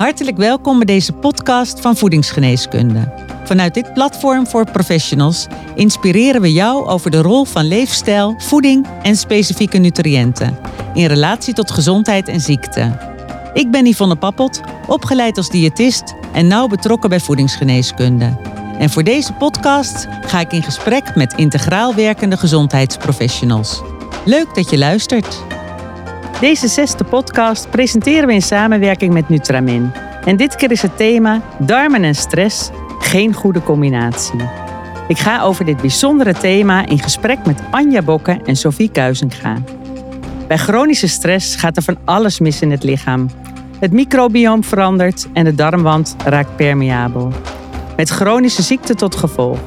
Hartelijk welkom bij deze podcast van Voedingsgeneeskunde. Vanuit dit platform voor professionals inspireren we jou over de rol van leefstijl, voeding en specifieke nutriënten in relatie tot gezondheid en ziekte. Ik ben Yvonne Pappot, opgeleid als diëtist en nauw betrokken bij voedingsgeneeskunde. En voor deze podcast ga ik in gesprek met integraal werkende gezondheidsprofessionals. Leuk dat je luistert. Deze zesde podcast presenteren we in samenwerking met Nutramin. En dit keer is het thema darmen en stress, geen goede combinatie. Ik ga over dit bijzondere thema in gesprek met Anja Bokke en Sophie Kuizinga. Bij chronische stress gaat er van alles mis in het lichaam. Het microbioom verandert en de darmwand raakt permeabel. Met chronische ziekte tot gevolg.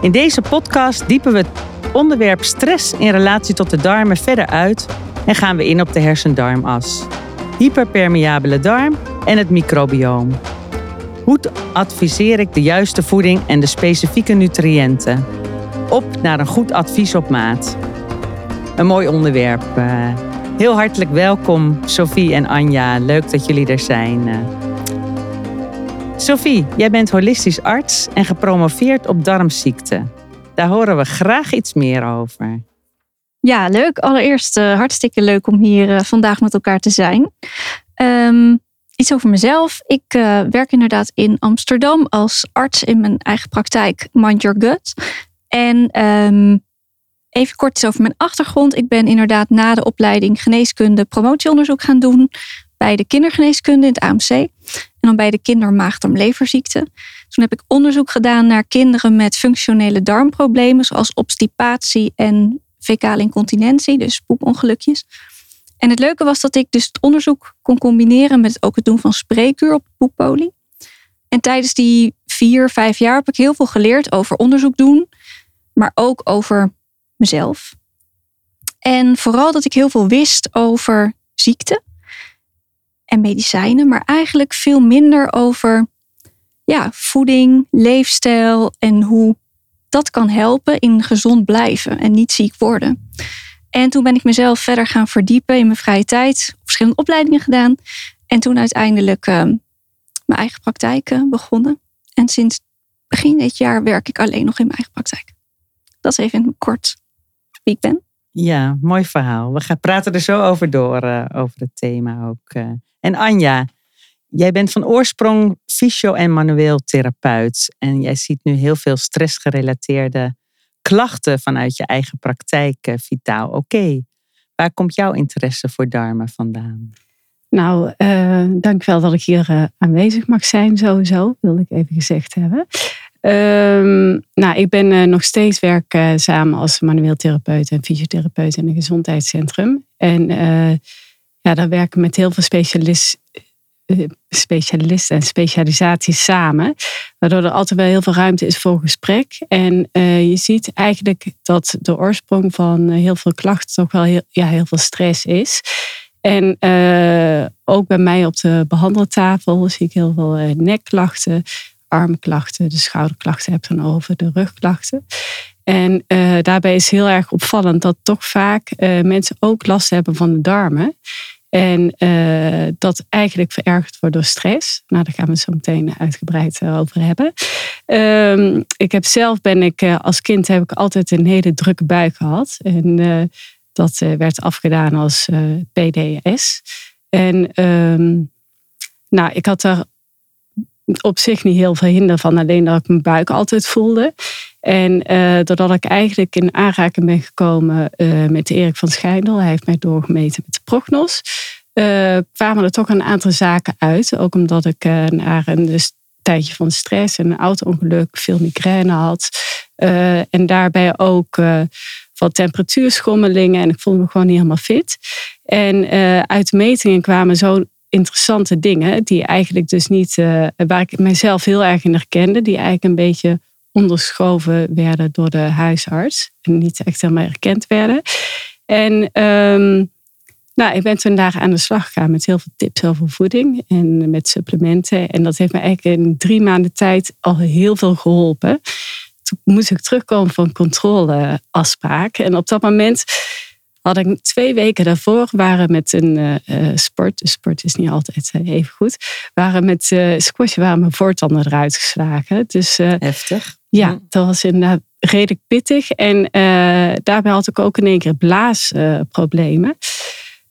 In deze podcast diepen we het onderwerp stress in relatie tot de darmen verder uit en gaan we in op de hersendarmas, hyperpermeabele darm en het microbioom. Hoe adviseer ik de juiste voeding en de specifieke nutriënten? Op naar een goed advies op maat. Een mooi onderwerp. Eh. Heel hartelijk welkom, Sophie en Anja. Leuk dat jullie er zijn. Eh. Sophie, jij bent holistisch arts en gepromoveerd op darmziekten. Daar horen we graag iets meer over. Ja, leuk. Allereerst uh, hartstikke leuk om hier uh, vandaag met elkaar te zijn. Um, iets over mezelf. Ik uh, werk inderdaad in Amsterdam als arts in mijn eigen praktijk Mind Your Gut. En um, even kort iets over mijn achtergrond. Ik ben inderdaad na de opleiding geneeskunde promotieonderzoek gaan doen bij de kindergeneeskunde in het AMC. En dan bij de kindermaagdarmleverziekte. Toen heb ik onderzoek gedaan naar kinderen met functionele darmproblemen, zoals obstipatie en fecale incontinentie, dus poepongelukjes. En het leuke was dat ik dus het onderzoek kon combineren met ook het doen van spreekuur op poeppolie. En tijdens die vier, vijf jaar heb ik heel veel geleerd over onderzoek doen, maar ook over mezelf. En vooral dat ik heel veel wist over ziekte en medicijnen, maar eigenlijk veel minder over ja, voeding, leefstijl en hoe dat kan helpen in gezond blijven en niet ziek worden. En toen ben ik mezelf verder gaan verdiepen in mijn vrije tijd, verschillende opleidingen gedaan en toen uiteindelijk uh, mijn eigen praktijk uh, begonnen. En sinds begin dit jaar werk ik alleen nog in mijn eigen praktijk. Dat is even in kort wie ik ben. Ja, mooi verhaal. We gaan praten er zo over door, uh, over het thema ook. En Anja, Jij bent van oorsprong fysio- en manueel therapeut. En jij ziet nu heel veel stressgerelateerde klachten vanuit je eigen praktijk eh, vitaal. Oké, waar komt jouw interesse voor darmen vandaan? Nou, uh, dankjewel dat ik hier uh, aanwezig mag zijn, sowieso, wilde ik even gezegd hebben. Um, nou, ik ben nog steeds werkzaam als manueel therapeut en fysiotherapeut in een gezondheidscentrum. En ja, daar werken met heel veel specialisten eh, specialisten en specialisaties samen. Waardoor er altijd wel heel veel ruimte is voor gesprek. En uh, je ziet eigenlijk dat de oorsprong van eh, heel veel klachten toch wel heel, ja, heel veel stress is. En ook bij mij op de behandeltafel zie ik heel veel nekklachten, armklachten, de schouderklachten heb dan over, de rugklachten. En daarbij is heel erg opvallend dat toch vaak mensen ook last hebben van de darmen. En uh, dat eigenlijk verergerd wordt door stress. Nou, daar gaan we zo meteen uitgebreid eh, over hebben. Um, ik heb zelf ben ik uh, als kind heb ik altijd een hele drukke buik gehad. En dat werd afgedaan als PDS. En um, nou, ik had er op zich niet heel veel hinder van, alleen dat ik mijn buik altijd voelde. En uh, doordat ik eigenlijk in aanraking ben gekomen uh, met Erik van Schijndel, hij heeft mij doorgemeten met de prognos, uh, kwamen er toch een aantal zaken uit. Ook omdat ik na een tijdje van stress en een auto-ongeluk veel migraine had. en daarbij ook wat temperatuurschommelingen en ik voelde me gewoon niet helemaal fit. En uit de metingen kwamen zo interessante dingen die eigenlijk dus niet, waar ik mezelf heel erg in herkende, die eigenlijk een beetje onderschoven werden door de huisarts. En niet echt helemaal erkend werden. En um, nou, ik ben toen daar aan de slag gegaan met heel veel tips over voeding en met supplementen. En dat heeft me eigenlijk in drie maanden tijd al heel veel geholpen. Toen moest ik terugkomen van controleafspraak. En op dat moment had ik twee weken daarvoor waren met een uh, sport. Sport is niet altijd even goed. Waren met uh, squash waren mijn voortanden eruit geslagen. Dus, Heftig. Ja, dat was inderdaad redelijk pittig. En daarbij had ik ook in één keer blaasproblemen.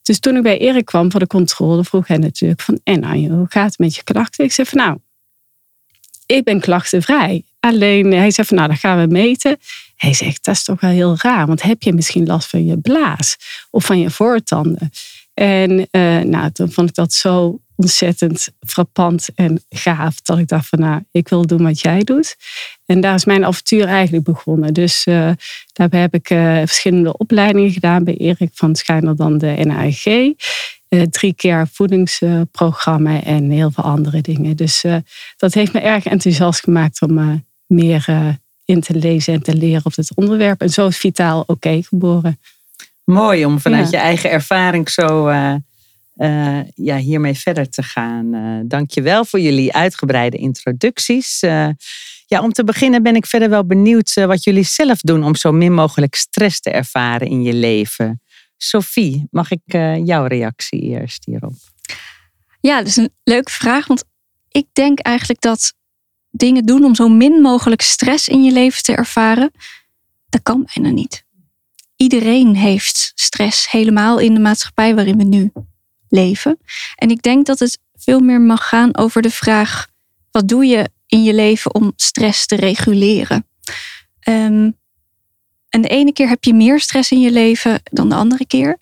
dus toen ik bij Erik kwam voor de controle, vroeg hij natuurlijk van... En Anje, hoe gaat het met je klachten? Ik zei van nou, ik ben klachtenvrij. Alleen hij zei van nou, dan gaan we meten. Hij zegt, dat is toch wel heel raar. Want heb je misschien last van je blaas of van je voortanden? En uh, nou, toen vond ik dat zo ontzettend frappant en gaaf. Dat ik dacht van nou, ik wil doen wat jij doet. En daar is mijn avontuur eigenlijk begonnen. Dus uh, daarbij heb ik uh, verschillende opleidingen gedaan. Bij Erik van Schijner dan de NAG. Drie keer voedingsprogramma en heel veel andere dingen. Dus dat heeft me erg enthousiast gemaakt om meer in te lezen en te leren op dit onderwerp. En zo is Vitaal Oké geboren. Mooi om vanuit je eigen ervaring zo uh, uh, ja, hiermee verder te gaan. Uh, Dank je wel voor jullie uitgebreide introducties. ja, om te beginnen ben ik verder wel benieuwd wat jullie zelf doen om zo min mogelijk stress te ervaren in je leven. Sophie, mag ik jouw reactie eerst hierop? Ja, dat is een leuke vraag. Want ik denk eigenlijk dat dingen doen om zo min mogelijk stress in je leven te ervaren, dat kan bijna niet. Iedereen heeft stress, helemaal in de maatschappij waarin we nu leven. En ik denk dat het veel meer mag gaan over de vraag: wat doe je in je leven om stress te reguleren? Um, en de ene keer heb je meer stress in je leven dan de andere keer.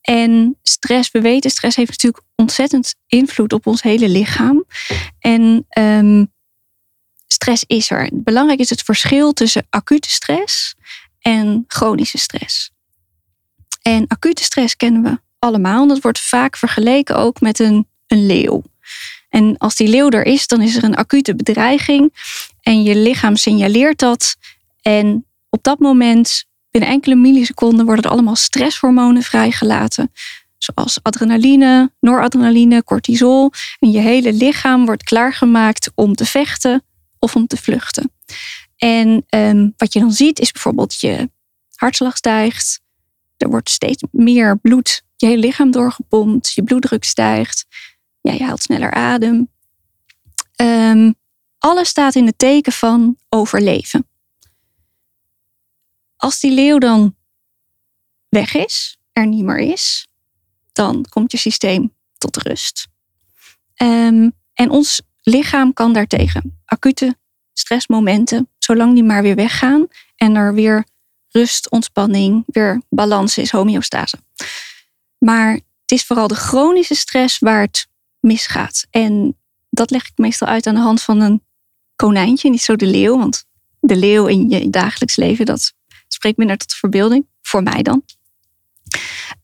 En stress, we weten, stress heeft natuurlijk ontzettend invloed op ons hele lichaam. En um, stress is er. Belangrijk is het verschil tussen acute stress en chronische stress. En acute stress kennen we allemaal. Dat wordt vaak vergeleken ook met een, een leeuw. En als die leeuw er is, dan is er een acute bedreiging. En je lichaam signaleert dat. En op dat moment, binnen enkele milliseconden, worden er allemaal stresshormonen vrijgelaten. Zoals adrenaline, noradrenaline, cortisol. En je hele lichaam wordt klaargemaakt om te vechten of om te vluchten. En um, wat je dan ziet is bijvoorbeeld je hartslag stijgt. Er wordt steeds meer bloed je hele lichaam doorgepompt. Je bloeddruk stijgt. Ja, je haalt sneller adem. Um, alles staat in het teken van overleven. Als die leeuw dan weg is, er niet meer is, dan komt je systeem tot rust. Um, en ons lichaam kan daartegen acute stressmomenten, zolang die maar weer weggaan en er weer rust, ontspanning, weer balans is, homeostase. Maar het is vooral de chronische stress waar het misgaat. En dat leg ik meestal uit aan de hand van een konijntje, niet zo de leeuw. Want de leeuw in je dagelijks leven, dat spreekt minder tot de verbeelding. Voor mij dan.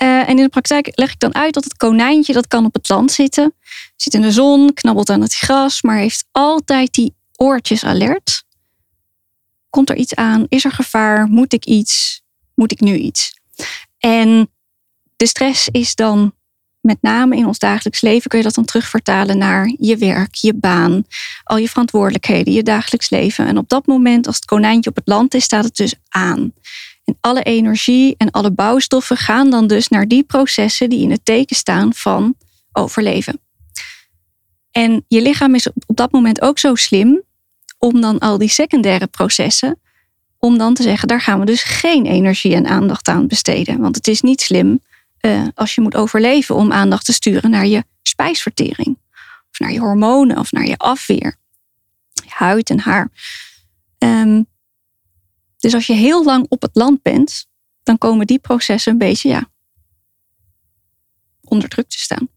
Uh, en in de praktijk leg ik dan uit dat het konijntje, dat kan op het land zitten. Zit in de zon, knabbelt aan het gras, maar heeft altijd die oortjes alert. Komt er iets aan? Is er gevaar? Moet ik iets? Moet ik nu iets? En de stress is dan met name in ons dagelijks leven kun je dat dan terugvertalen naar je werk, je baan, al je verantwoordelijkheden, je dagelijks leven. En op dat moment, als het konijntje op het land is, staat het dus aan. En alle energie en alle bouwstoffen gaan dan dus naar die processen die in het teken staan van overleven. En je lichaam is op dat moment ook zo slim om dan al die secundaire processen, om dan te zeggen, daar gaan we dus geen energie en aandacht aan besteden. Want het is niet slim uh, als je moet overleven om aandacht te sturen naar je spijsvertering, of naar je hormonen, of naar je afweer, je huid en haar. Um, dus als je heel lang op het land bent, dan komen die processen een beetje ja, onder druk te staan.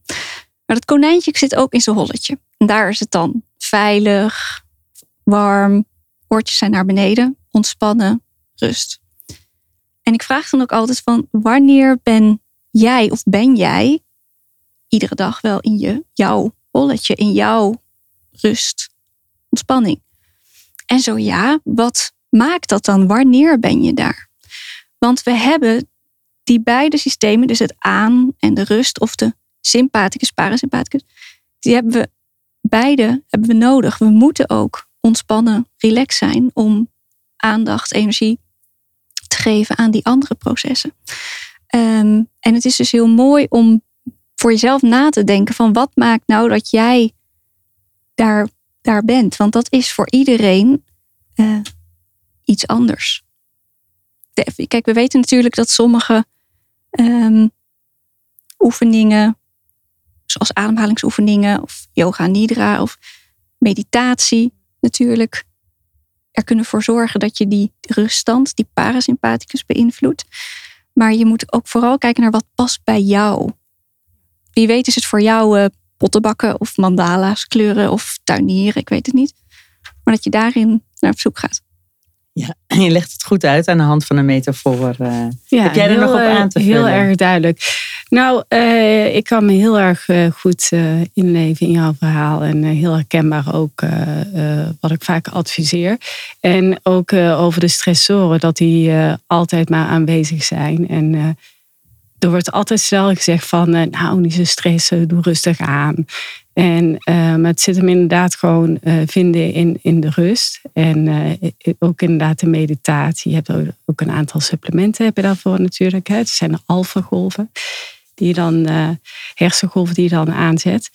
Maar dat konijntje zit ook in zijn holletje. En daar is het dan veilig, warm, oortjes zijn naar beneden, ontspannen, rust. En ik vraag dan ook altijd van wanneer ben jij of ben jij iedere dag wel in je, jouw holletje, in jouw rust, ontspanning? En zo ja, wat maakt dat dan? Wanneer ben je daar? Want we hebben die beide systemen, dus het aan en de rust of de sympathicus, parasympathicus, die hebben we beide hebben we nodig. We moeten ook ontspannen, relaxed zijn om aandacht, energie te geven aan die andere processen. Ehm, en het is dus heel mooi om voor jezelf na te denken van wat maakt nou dat jij daar, daar bent. Want dat is voor iedereen eh, iets anders. kijk, we weten natuurlijk dat sommige ehm, oefeningen, zoals ademhalingsoefeningen of yoga nidra of meditatie natuurlijk, er kunnen voor zorgen dat je die ruststand, die parasympathicus beïnvloedt. Maar je moet ook vooral kijken naar wat past bij jou. Wie weet is het voor jou uh, pottenbakken of mandala's kleuren of tuinieren, ik weet het niet. Maar dat je daarin naar op zoek gaat. Ja, je legt het goed uit aan de hand van een metafoor. Ja, heb jij er nog op aan te vullen? Heel erg duidelijk. Nou, uh, ik kan me heel erg uh, goed inleven in jouw verhaal. En heel herkenbaar ook wat ik vaak adviseer. En ook over de stressoren, dat die altijd maar aanwezig zijn. En er wordt altijd snel gezegd van, eh, nou niet zo stressen, doe rustig aan. En, maar het zit hem inderdaad gewoon uh, vinden in, in de rust. En uh, ook inderdaad de meditatie. Je hebt ook een aantal supplementen heb je daarvoor natuurlijk. Het zijn alfa-golven. Die dan, hersengolven die je dan aanzet.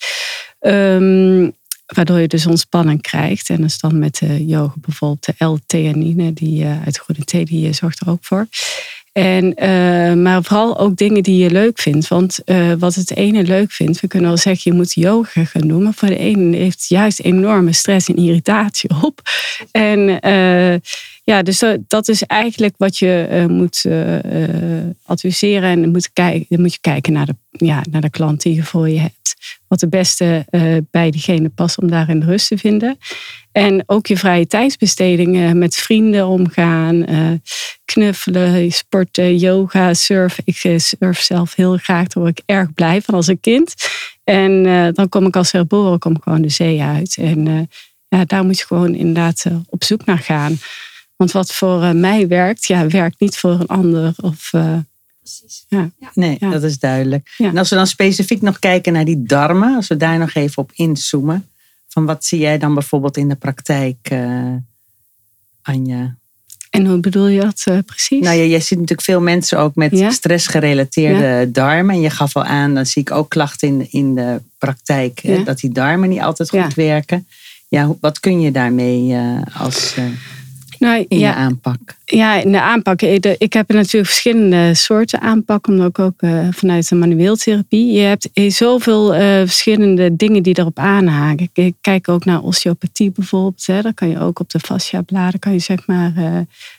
Um, waardoor je dus ontspanning krijgt. En dat is dan met de yoga bijvoorbeeld de L-theanine. Die uit groene thee, die zorgt er ook voor. En, uh, maar vooral ook dingen die je leuk vindt. Want uh, wat het ene leuk vindt, we kunnen wel zeggen je moet yoga gaan doen. Maar voor de ene heeft juist enorme stress en irritatie op. En uh, ja, dus dat is eigenlijk wat je moet adviseren. En moet, kijken, dan moet je kijken naar de, ja, naar de klant die je voor je hebt wat het beste uh, bij diegene past om daarin rust te vinden. En ook je vrije tijdsbestedingen met vrienden omgaan, uh, knuffelen, sporten, yoga, surfen. Ik eh, surf zelf heel graag, daar word ik erg blij van als een kind. En dan kom ik als herboren kom ik gewoon de zee uit. En ja, daar moet je gewoon inderdaad op zoek naar gaan. Want wat voor mij werkt, ja, werkt niet voor een ander. Of precies. Ja. Nee, dat is duidelijk. En als we dan specifiek nog kijken naar die darmen, als we daar nog even op inzoomen, van wat zie jij dan bijvoorbeeld in de praktijk, uh, Anja? En hoe bedoel je dat uh, precies? Nou ja, je ziet natuurlijk veel mensen ook met stressgerelateerde darmen. En je gaf al aan, dan zie ik ook klachten in, in de praktijk, eh, dat die darmen niet altijd goed werken. Ja, wat kun je daarmee als nou, in ja, je aanpak? Ja, in de aanpak. Ik heb natuurlijk verschillende soorten aanpak, omdat ik ook uh, vanuit de manueeltherapie. Je hebt zoveel uh, verschillende dingen die erop aanhaken. Ik kijk ook naar osteopathie bijvoorbeeld. Hè. Daar kan je ook op de fasciabladen kan je zeg maar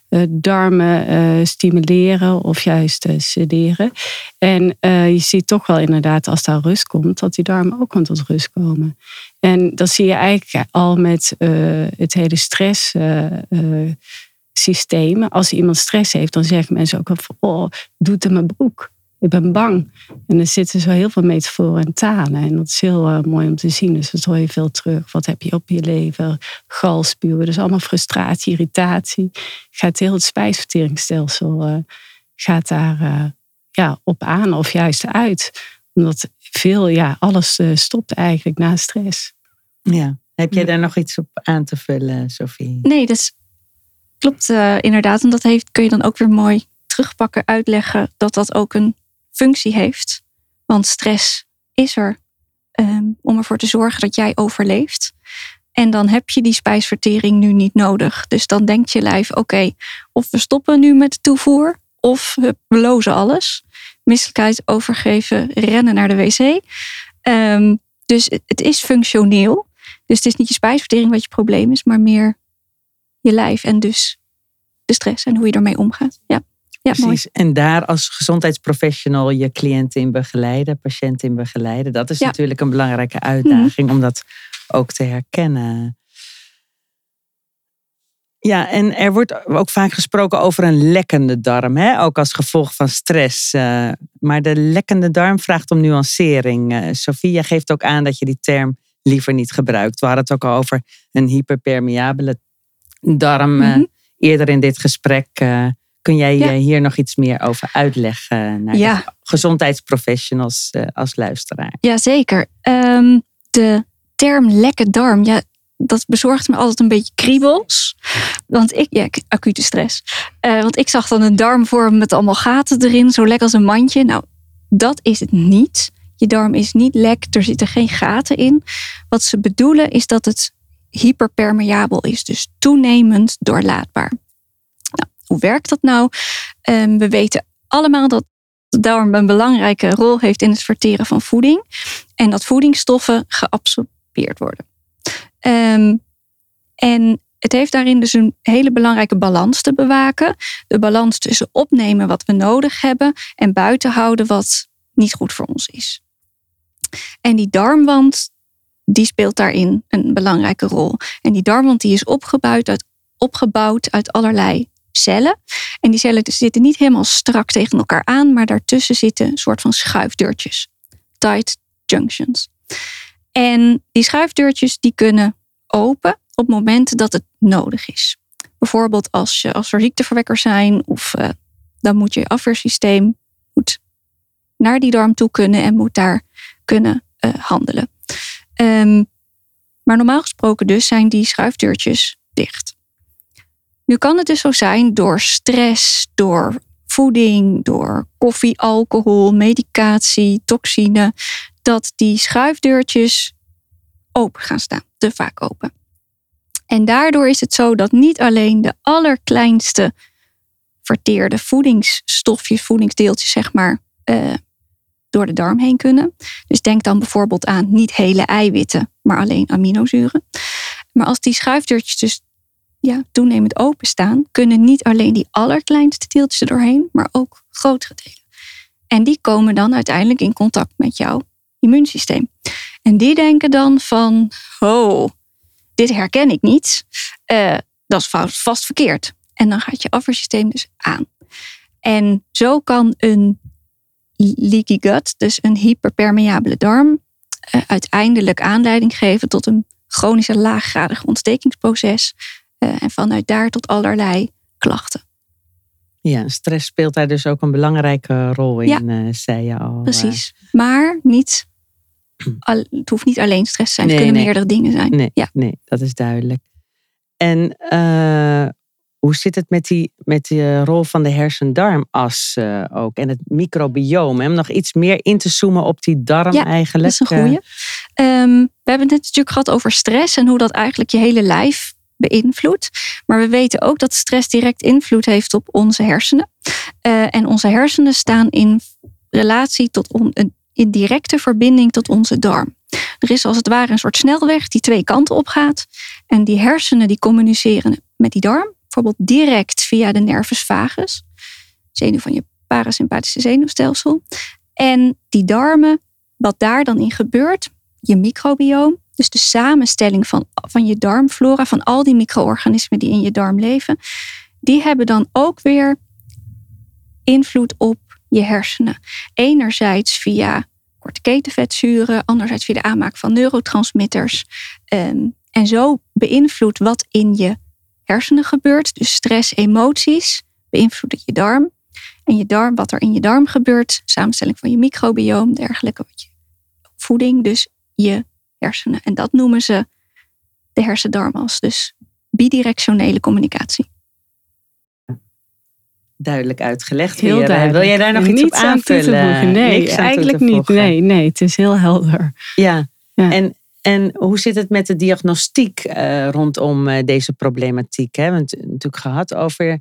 uh, darmen stimuleren of juist sederen. En je ziet toch wel inderdaad als daar rust komt, dat die darmen ook tot rust komen. En dat zie je eigenlijk al met het hele stress systeem. Als iemand stress heeft, dan zeggen mensen ook van, oh, doe het mijn broek. Ik ben bang. En er zitten zo heel veel metaforen en talen. En dat is heel uh, mooi om te zien. Dus dat hoor je veel terug. Wat heb je op je lever? Galspuwen. Dus allemaal frustratie, irritatie. Gaat heel het spijsverteringsstelsel uh, gaat daar uh, ja, op aan of juist uit. Omdat veel, ja, alles stopt eigenlijk na stress. Ja. Heb jij daar nog iets op aan te vullen, Sophie? Nee, dus klopt uh, inderdaad. En dat heeft, kun je dan ook weer mooi terugpakken, uitleggen dat dat ook een functie heeft. Want stress is er um, om ervoor te zorgen dat jij overleeft. En dan heb je die spijsvertering nu niet nodig. Dus dan denkt je lijf: oké, of we stoppen nu met de toevoer, of we lozen alles. Misselijkheid overgeven, rennen naar de wc. Um, dus het is functioneel. Dus het is niet je spijsvertering wat je probleem is, maar meer je lijf en dus de stress en hoe je ermee omgaat. Ja. Ja, Precies. Mooi. En daar als gezondheidsprofessional je cliënten in begeleiden, patiënten in begeleiden. Dat is natuurlijk een belangrijke uitdaging mhm. om dat ook te herkennen. Ja, en er wordt ook vaak gesproken over een lekkende darm, hè? ook als gevolg van stress. Uh, maar de lekkende darm vraagt om nuancering. Uh, Sophia geeft ook aan dat je die term liever niet gebruikt. We hadden het ook al over een hyperpermeabele darm uh, eerder in dit gesprek. Kun jij ja. hier nog iets meer over uitleggen naar ja. de gezondheidsprofessionals als luisteraar? Jazeker. Um, de term lekke darm, ja, dat bezorgt me altijd een beetje kriebels. Want ik, ja, acute stress. Uh, want ik zag dan een darmvorm met allemaal gaten erin, zo lekker als een mandje. Nou, dat is het niet. Je darm is niet lek, er zitten geen gaten in. Wat ze bedoelen is dat het hyperpermeabel is, dus toenemend doorlaatbaar. Nou, hoe werkt dat nou? Um, we weten allemaal dat de darm een belangrijke rol heeft in het verteren van voeding en dat voedingsstoffen geabsorbeerd worden. Um, en het heeft daarin dus een hele belangrijke balans te bewaken. De balans tussen opnemen wat we nodig hebben en buiten houden wat niet goed voor ons is. En die darmwand, die speelt daarin een belangrijke rol. En die darmwand die is opgebouwd uit, opgebouwd uit allerlei cellen. En die cellen zitten niet helemaal strak tegen elkaar aan, maar daartussen zitten een soort van schuifdeurtjes. Tight junctions. En die schuifdeurtjes die kunnen open op momenten dat het nodig is. Bijvoorbeeld als, je, als er ziekteverwekkers zijn of uh, dan moet je afweersysteem moet naar die darm toe kunnen en moet daar kunnen uh, handelen. Um, maar normaal gesproken dus zijn die schuifdeurtjes dicht. Nu kan het dus zo zijn door stress, door voeding, door koffie, alcohol, medicatie, toxine, dat die schuifdeurtjes open gaan staan, te vaak open. En daardoor is het zo dat niet alleen de allerkleinste verteerde voedingsstofjes, voedingsdeeltjes, zeg maar, uh, door de darm heen kunnen. Dus denk dan bijvoorbeeld aan niet hele eiwitten, maar alleen aminozuren. Maar als die schuifdeurtjes dus ja, toenemend openstaan, kunnen niet alleen die allerkleinste deeltjes er doorheen, maar ook grotere delen. En die komen dan uiteindelijk in contact met jouw immuunsysteem. En die denken dan van, oh, dit herken ik niet. Uh, dat is vast verkeerd. En dan gaat je afweersysteem dus aan. En zo kan een leaky gut, dus een hyperpermeabele darm, uh, uiteindelijk aanleiding geven tot een chronische laaggradig ontstekingsproces. Uh, en vanuit daar tot allerlei klachten. Ja, stress speelt daar dus ook een belangrijke rol in, ja, zei je al. Precies. Maar niet al, het hoeft niet alleen stress te zijn, het kunnen meerdere dingen zijn. Nee, ja. nee, dat is duidelijk. En uh, hoe zit het met die, met de rol van de hersendarmas uh, ook en het microbioom? Om nog iets meer in te zoomen op die darm ja, eigenlijk. dat is een goeie. Um, we hebben het net natuurlijk gehad over stress en hoe dat eigenlijk je hele lijf beïnvloedt. Maar we weten ook dat stress direct invloed heeft op onze hersenen. Uh, en onze hersenen staan in relatie tot on, in directe verbinding tot onze darm. Er is als het ware een soort snelweg die twee kanten op gaat. En die hersenen die communiceren met die darm, bijvoorbeeld direct via de nervus vagus, zenuw van je parasympathische zenuwstelsel. En die darmen, wat daar dan in gebeurt, je microbioom, dus de samenstelling van, van je darmflora, van al die micro-organismen die in je darm leven, die hebben dan ook weer invloed op je hersenen. Enerzijds via korte ketenvetzuren, anderzijds via de aanmaak van neurotransmitters. Ehm, en zo beïnvloedt wat in je hersenen gebeurt, dus stress, emoties, beïnvloedt je darm. En je darm, wat er in je darm gebeurt, samenstelling van je microbioom, dergelijke, wat je, voeding, dus je hersenen. En dat noemen ze de hersendarmas, dus bidirectionele communicatie duidelijk uitgelegd. Heel duidelijk. Wil jij daar nog iets op aanvullen? nee, eigenlijk niet. Nee, nee, het is heel helder. Ja, ja. En, en hoe zit het met de diagnostiek uh, rondom uh, deze problematiek? Hè? We hebben het natuurlijk gehad over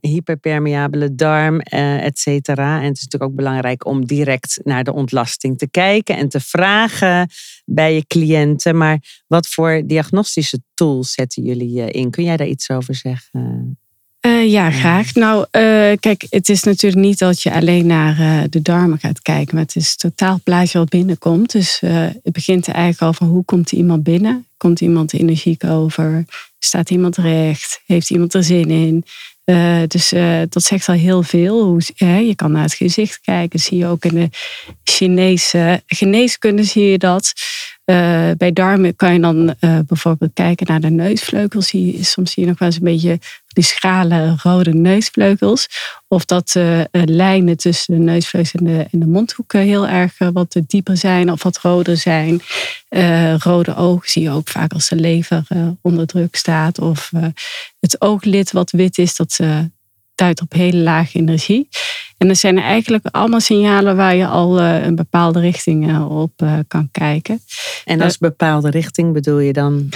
hyperpermeabele darm, uh, et cetera. En het is natuurlijk ook belangrijk om direct naar de ontlasting te kijken en te vragen bij je cliënten. Maar wat voor diagnostische tools zetten jullie in? Kun jij daar iets over zeggen? Uh, ja, graag. Nou, uh, kijk, het is natuurlijk niet dat je alleen naar uh, de darmen gaat kijken, maar het is totaal plaatje wat binnenkomt. Dus het begint eigenlijk al van hoe komt iemand binnen? Komt iemand energiek over? Staat iemand recht? Heeft iemand er zin in? dus dat zegt al heel veel. Hoe, je kan naar het gezicht kijken, zie je ook in de Chinese geneeskunde zie je dat. Uh, bij darmen kan je dan uh, bijvoorbeeld kijken naar de neusvleugels. Soms zie je nog wel eens een beetje die schrale rode neusvleugels. Of dat uh, lijnen tussen de neusvleugels en de, en de mondhoeken heel erg wat dieper zijn of wat roder zijn. rode ogen zie je ook vaak als de lever onder druk staat. Of het ooglid wat wit is, dat duidt op hele lage energie. En dat zijn eigenlijk allemaal signalen waar je al uh, een bepaalde richting uh, op uh, kan kijken. En als bepaalde richting bedoel je dan?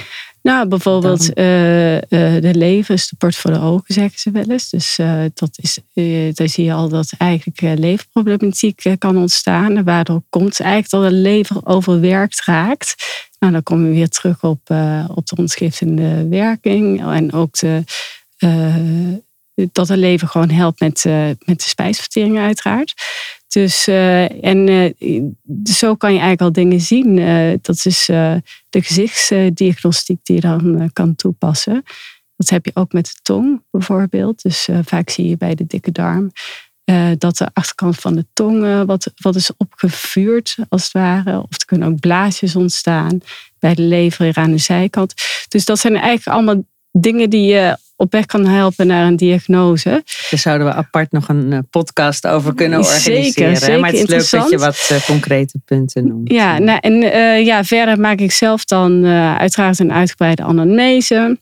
Nou, bijvoorbeeld de lever is de port voor de ogen, zeggen ze wel eens. Dus dat is, daar zie je al dat eigenlijk leverproblematiek kan ontstaan. Waardoor komt eigenlijk dat de lever overwerkt raakt. Nou, dan komen we weer terug op, op de ontgiftende werking en ook de dat een leven gewoon helpt met, uh, met de spijsvertering uiteraard. Dus, uh, en uh, zo kan je eigenlijk al dingen zien. dat is de gezichtsdiagnostiek die je dan kan toepassen. Dat heb je ook met de tong bijvoorbeeld. Dus vaak zie je bij de dikke darm dat de achterkant van de tong wat, wat is opgevuurd als het ware. Of er kunnen ook blaasjes ontstaan bij de lever aan de zijkant. Dus dat zijn eigenlijk allemaal dingen die je op weg kan helpen naar een diagnose. Daar zouden we apart nog een eh, podcast over kunnen organiseren. Zeker, zeker maar het is leuk dat je wat uh, concrete punten noemt. Ja, nou, en uh, ja, verder maak ik zelf dan uh, uiteraard een uitgebreide anamnese.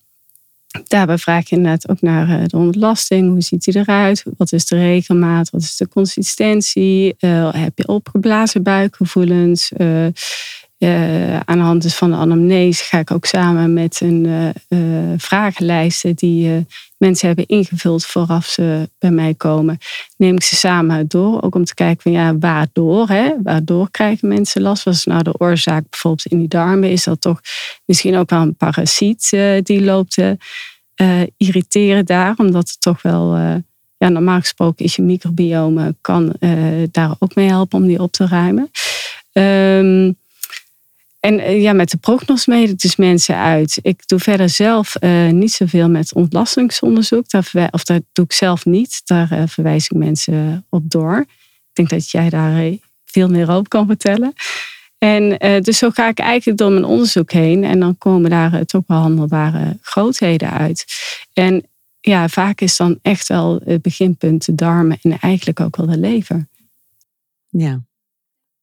Daarbij vraag ik inderdaad ook naar de ontlasting. Hoe ziet die eruit? Wat is de regelmaat? Wat is de consistentie? heb je opgeblazen buikgevoelens? Uh, aan de hand van de anamnese ga ik ook samen met een uh, vragenlijsten die mensen hebben ingevuld vooraf ze bij mij komen. Neem ik ze samen door, ook om te kijken van ja, waardoor, hè? waardoor krijgen mensen last? Wat is nou de oorzaak bijvoorbeeld in die darmen? Is dat toch misschien ook wel een parasiet die loopt te irriteren daar, omdat het toch wel ja, normaal gesproken is je microbiome kan daar ook mee helpen om die op te ruimen. Um, en eh, ja, met de prognos dus mensen uit. Ik doe verder zelf uh, niet zoveel met ontlastingsonderzoek. Daar of dat doe ik zelf niet. Daar uh, verwijs ik mensen op door. Ik denk dat jij daar veel meer over kan vertellen. En dus zo ga ik eigenlijk door mijn onderzoek heen. En dan komen daar toch behandelbare grootheden uit. En ja, vaak is dan echt wel het beginpunt de darmen en eigenlijk ook wel de lever. Ja,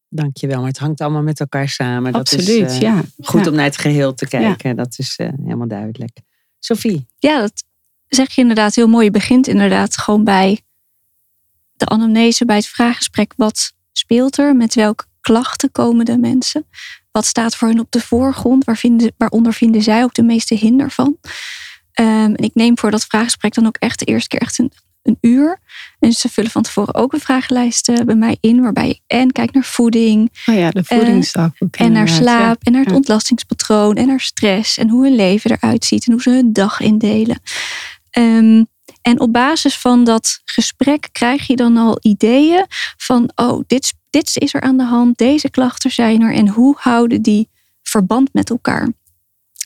Dankjewel, maar het hangt allemaal met elkaar samen. Absoluut, dat is, uh, ja. Goed om naar het geheel te kijken, dat is uh, helemaal duidelijk. Sophie? Ja, dat zeg je inderdaad heel mooi. Je begint inderdaad gewoon bij de anamnese, bij het vraaggesprek. Wat speelt er? Met welke klachten komen de mensen? Wat staat voor hen op de voorgrond? Waar vinden, waaronder vinden zij ook de meeste hinder van? Um, en ik neem voor dat vraaggesprek dan ook echt de eerste keer echt een een uur. En ze vullen van tevoren ook een vragenlijst bij mij in, waarbij je en kijkt naar voeding. Oh ja, de voedingsdagboek. en naar slaap, en naar het ontlastingspatroon, en naar stress, en hoe hun leven eruit ziet, en hoe ze hun dag indelen. Um, en op basis van dat gesprek krijg je dan al ideeën van, oh, dit, dit is er aan de hand, deze klachten zijn er, en hoe houden die verband met elkaar?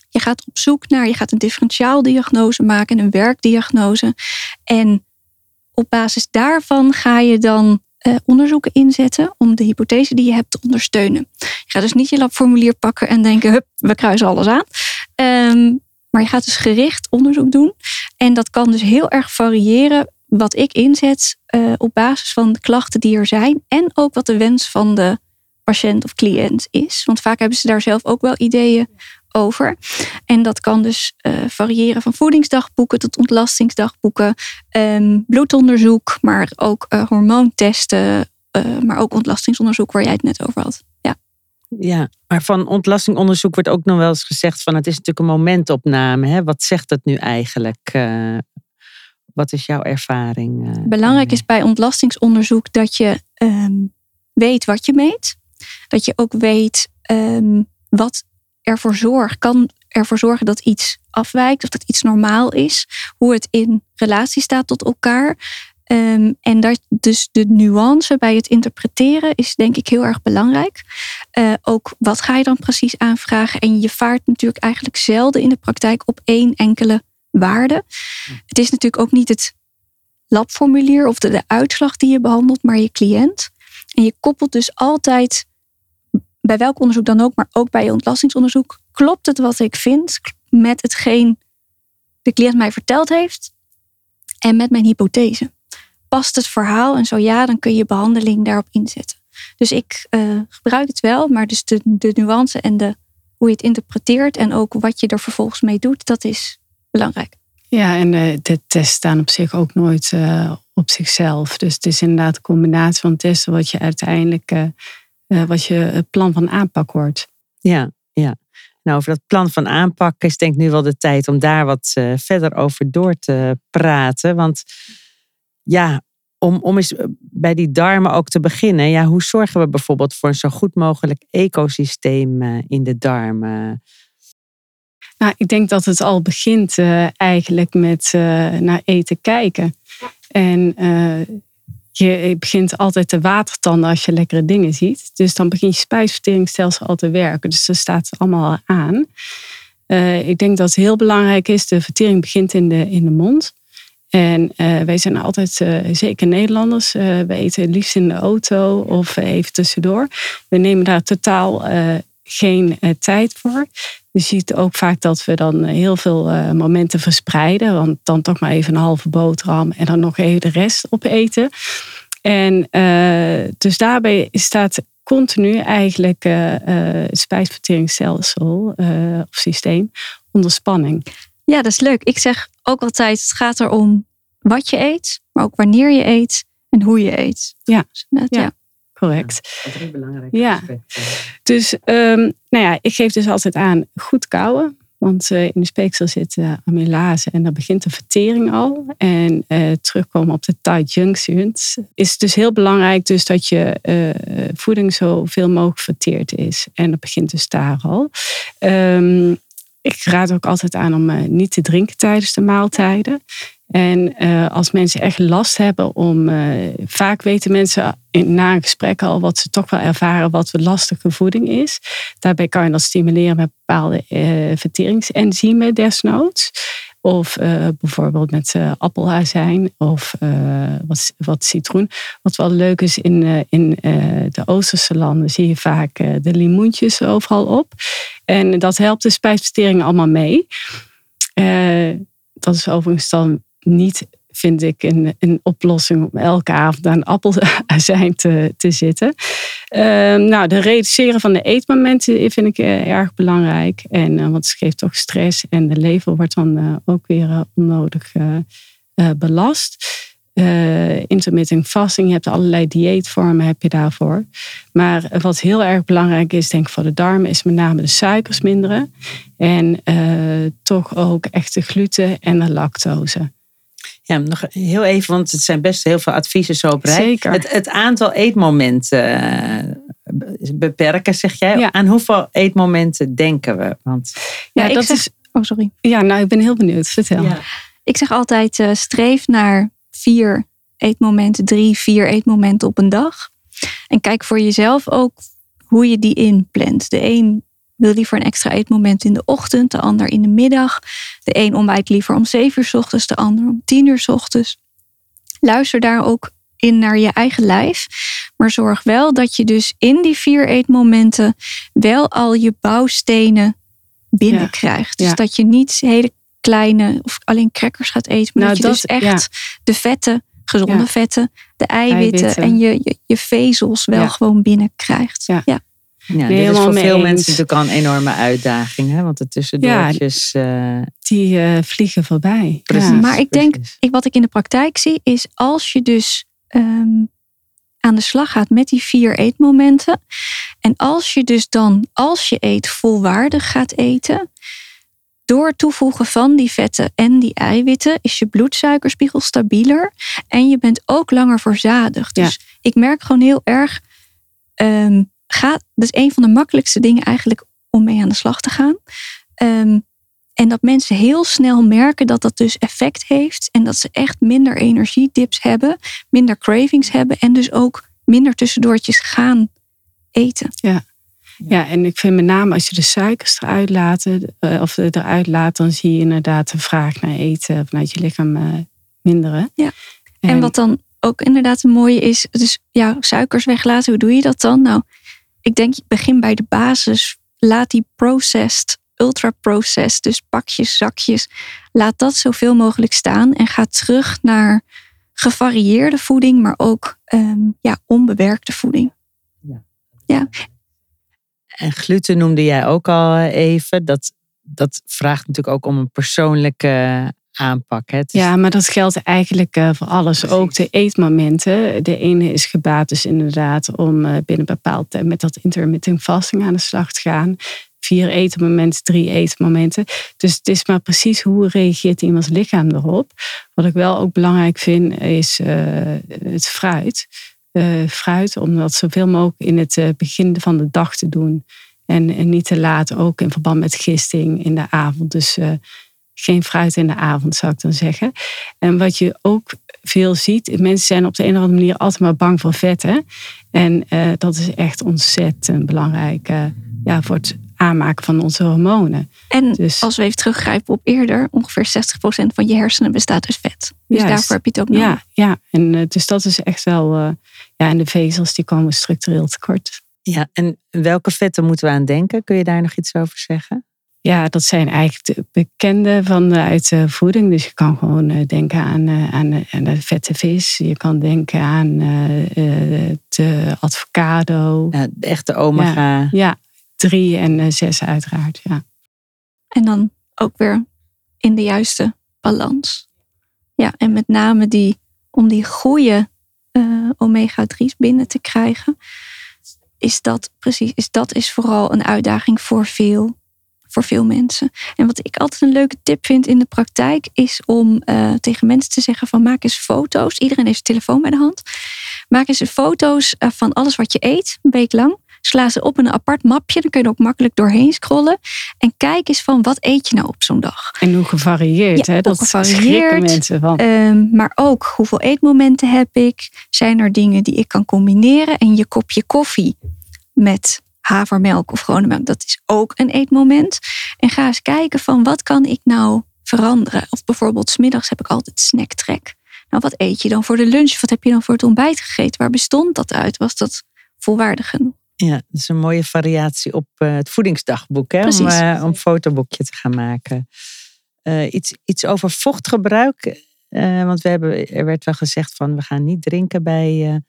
Je gaat op zoek naar, je gaat een differentiaaldiagnose maken, een werkdiagnose. En op basis daarvan ga je dan uh, onderzoeken inzetten om de hypothese die je hebt te ondersteunen. Je gaat dus niet je labformulier pakken en denken, hup, we kruisen alles aan. Um, maar je gaat dus gericht onderzoek doen. En dat kan dus heel erg variëren wat ik inzet uh, op basis van de klachten die er zijn. En ook wat de wens van de patiënt of cliënt is. Want vaak hebben ze daar zelf ook wel ideeën over. En dat kan dus uh, variëren van voedingsdagboeken tot ontlastingsdagboeken, um, bloedonderzoek, maar ook uh, hormoontesten, uh, maar ook ontlastingsonderzoek waar jij het net over had. Ja. Ja, maar van ontlastingonderzoek wordt ook nog wel eens gezegd van het is natuurlijk een momentopname. Hè? Wat zegt het nu eigenlijk? wat is jouw ervaring? Belangrijk is bij ontlastingsonderzoek dat je um, weet wat je meet. Dat je ook weet um, wat ervoor zorgt, kan ervoor zorgen dat iets afwijkt of dat iets normaal is. Hoe het in relatie staat tot elkaar. Ehm, en dat dus de nuance bij het interpreteren is denk ik heel erg belangrijk. Uh, ook wat ga je dan precies aanvragen? En je vaart natuurlijk eigenlijk zelden in de praktijk op één enkele waarde. Het is natuurlijk ook niet het labformulier of de uitslag die je behandelt, maar je cliënt. En je koppelt dus altijd bij welk onderzoek dan ook, maar ook bij je ontlastingsonderzoek, klopt het wat ik vind met hetgeen de cliënt mij verteld heeft en met mijn hypothese? Past het verhaal en zo ja, dan kun je behandeling daarop inzetten. Dus ik uh, gebruik het wel, maar dus de, de nuance en de, hoe je het interpreteert en ook wat je er vervolgens mee doet, dat is belangrijk. Ja, en uh, de tests staan op zich ook nooit uh, op zichzelf. Dus het is inderdaad een combinatie van testen wat je uiteindelijk, wat je het plan van aanpak wordt. Ja, ja. Nou, over dat plan van aanpak is denk ik nu wel de tijd om daar wat verder over door te praten. Want ja, om, om eens eh, bij die darmen ook te beginnen. Ja, hoe zorgen we bijvoorbeeld voor een zo goed mogelijk ecosysteem eh, in de darmen? Nou, ik denk dat het al begint uh, eigenlijk met uh, naar eten kijken. En uh, je begint altijd te watertanden als je lekkere dingen ziet. Dus dan begint je spijsverteringsstelsel al te werken. Dus dat staat allemaal aan. ik denk dat het heel belangrijk is, de vertering begint in de, in de mond. En uh, wij zijn altijd, uh, zeker Nederlanders, we eten liefst in de auto of even tussendoor. We nemen daar totaal geen tijd voor. Je ziet ook vaak dat we dan heel veel momenten verspreiden. Want dan toch maar even een halve boterham en dan nog even de rest opeten. En dus daarbij staat continu eigenlijk het spijsverteringsstelsel of systeem onder spanning. Ja, dat is leuk. Ik zeg ook altijd, het gaat erom wat je eet, maar ook wanneer je eet en hoe je eet. Ja, dus net, ja. Correct. Ja, drie belangrijke ja. aspecten. Dus um, nou ja, ik geef dus altijd aan goed kouwen. Want uh, in de speeksel zit uh, amylase en dan begint de vertering al. En uh, terugkomen op de tight junctions. Is dus heel belangrijk dus dat je voeding zoveel mogelijk verteerd is. En dat begint dus daar al. Um, ik raad ook altijd aan om uh, niet te drinken tijdens de maaltijden. En uh, als mensen echt last hebben om. Uh, vaak weten mensen in, na een gesprek al wat ze toch wel ervaren wat lastige voeding is. Daarbij kan je dat stimuleren met bepaalde verteringsenzymen desnoods. Of uh, bijvoorbeeld met uh, appelazijn of uh, wat, wat, citroen. Wat wel leuk is, in, in de Oosterse landen zie je vaak de limoentjes overal op. En dat helpt de spijsvertering allemaal mee. dat is overigens dan niet vind ik een, een oplossing om elke avond aan appelazijn te, te zitten. Uh, nou, de reduceren van de eetmomenten vind ik uh, erg belangrijk. En, uh, want het geeft toch stress en de lever wordt dan eh, ook weer onnodig belast. intermittent fasting, je hebt allerlei dieetvormen heb je daarvoor. Maar wat heel erg belangrijk is, denk ik voor de darmen, is met name de suikers minderen. En toch ook echt de gluten en de lactose. Ja, nog heel even, want het zijn best heel veel adviezen zo op rij. Zeker. Het, het aantal eetmomenten uh, beperken, zeg jij. Ja. Aan hoeveel eetmomenten denken we? Want... Ja, ja dat zeg... is... Oh, sorry. Ja, nou, ik ben heel benieuwd. Vertel. Ja. Ik zeg altijd, uh, streef naar vier eetmomenten, drie, vier eetmomenten op een dag. En kijk voor jezelf ook hoe je die inplant. De een wil liever een extra eetmoment in de ochtend, de ander in de middag. De een ontbijt liever om 7 uur s ochtends, de ander om 10 uur s ochtends. Luister daar ook in naar je eigen lijf. Maar zorg wel dat je dus in die vier eetmomenten wel al je bouwstenen binnenkrijgt. Ja. Dus dat je niet hele kleine of alleen crackers gaat eten, maar nou, dat je dat, dus echt ja. de vetten, gezonde vetten, de eiwitten, eiwitten, en je, je, je vezels wel gewoon binnenkrijgt. Ja. Ja, dit is voor veel mensen natuurlijk al een enorme uitdaging. Hè? Want de tussendoortjes... Ja, uh... die uh, vliegen voorbij. Precies, ja. Maar ik denk, ik, wat ik in de praktijk zie, is als je dus um, aan de slag gaat met die vier eetmomenten. En als je dus dan, als je eet, volwaardig gaat eten. Door het toevoegen van die vetten en die eiwitten is je bloedsuikerspiegel stabieler. En je bent ook langer verzadigd. Dus ja. ik merk gewoon heel erg... Um, gaat, dat is een van de makkelijkste dingen eigenlijk om mee aan de slag te gaan. Um, en dat mensen heel snel merken dat dat dus effect heeft. En dat ze echt minder energiedips hebben, minder cravings hebben. En dus ook minder tussendoortjes gaan eten. Ja. Ja, en ik vind met name als je de suikers eruit laat, uh, of eruit laat, dan zie je inderdaad de vraag naar eten vanuit je lichaam uh, minderen. Ja. En, en wat dan ook inderdaad een mooie is, dus ja, suikers weglaten, hoe doe je dat dan? Nou, ik denk, begin bij de basis. Laat die processed, ultra-processed, dus pakjes, zakjes, laat dat zoveel mogelijk staan en ga terug naar gevarieerde voeding, maar ook ehm, ja, onbewerkte voeding. Ja. ja. En gluten noemde jij ook al even. Dat, dat vraagt natuurlijk ook om een persoonlijke aanpak. Hè? Ja, maar dat geldt eigenlijk uh, voor alles. Ook de eetmomenten. De ene is gebaat dus inderdaad om uh, binnen bepaald tijd met dat intermittent fasting aan de slag te gaan. Vier etenmomenten, drie etenmomenten. Dus het is maar precies hoe reageert iemands lichaam erop. Wat ik wel ook belangrijk vind is uh, het fruit. fruit, om dat zoveel mogelijk in het begin van de dag te doen. En, en, niet te laat, ook in verband met gisting in de avond. Dus geen fruit in de avond, zou ik dan zeggen. En wat je ook veel ziet, mensen zijn op de een of andere manier altijd maar bang voor vetten. En uh, dat is echt ontzettend belangrijk uh, ja, voor het aanmaken van onze hormonen. En dus, als we even teruggrijpen op eerder, ongeveer 60% van je hersenen bestaat uit vet. Dus juist, daarvoor heb je het ook nodig. Ja, ja. En, uh, dus dat is echt wel, ja, en de vezels die komen structureel tekort. Ja, en welke vetten moeten we aan denken? Kun je daar nog iets over zeggen? Ja, dat zijn eigenlijk de bekende van uit de voeding. Dus je kan gewoon eh, denken aan, eh, aan, aan de vette vis. Je kan denken aan uh, de avocado. Ja, de echte omega. Ja, ja drie en zes uiteraard. Ja. En dan ook weer in de juiste balans. Ja, en met name die, om die goede omega-3's binnen te krijgen, is dat precies, is dat is vooral een uitdaging voor veel voor veel mensen. En wat ik altijd een leuke tip vind in de praktijk is om uh, tegen mensen te zeggen van maak eens foto's. Iedereen heeft zijn telefoon bij de hand. Maak eens foto's uh, van alles wat je eet, een week lang. Sla ze op in een apart mapje. Dan kun je er ook makkelijk doorheen scrollen. En kijk eens van wat eet je nou op zo'n dag. En hoe gevarieerd. hè? Dat gevarieerd. mensen van. Um, maar ook hoeveel eetmomenten heb ik? Zijn er dingen die ik kan combineren? En je kopje koffie met havermelk of gewone melk, dat is ook een eetmoment. En ga eens kijken van wat kan ik nou veranderen. Of bijvoorbeeld smiddags heb ik altijd snacktrek. Nou, wat eet je dan voor de lunch? Wat heb je dan voor het ontbijt gegeten? Waar bestond dat uit? Was dat volwaardig genoeg? Ja, dat is een mooie variatie op uh, het voedingsdagboek, hè? om, uh, om een fotoboekje te gaan maken. Uh, iets, iets over vochtgebruik. want we hebben, er werd wel gezegd van we gaan niet drinken bij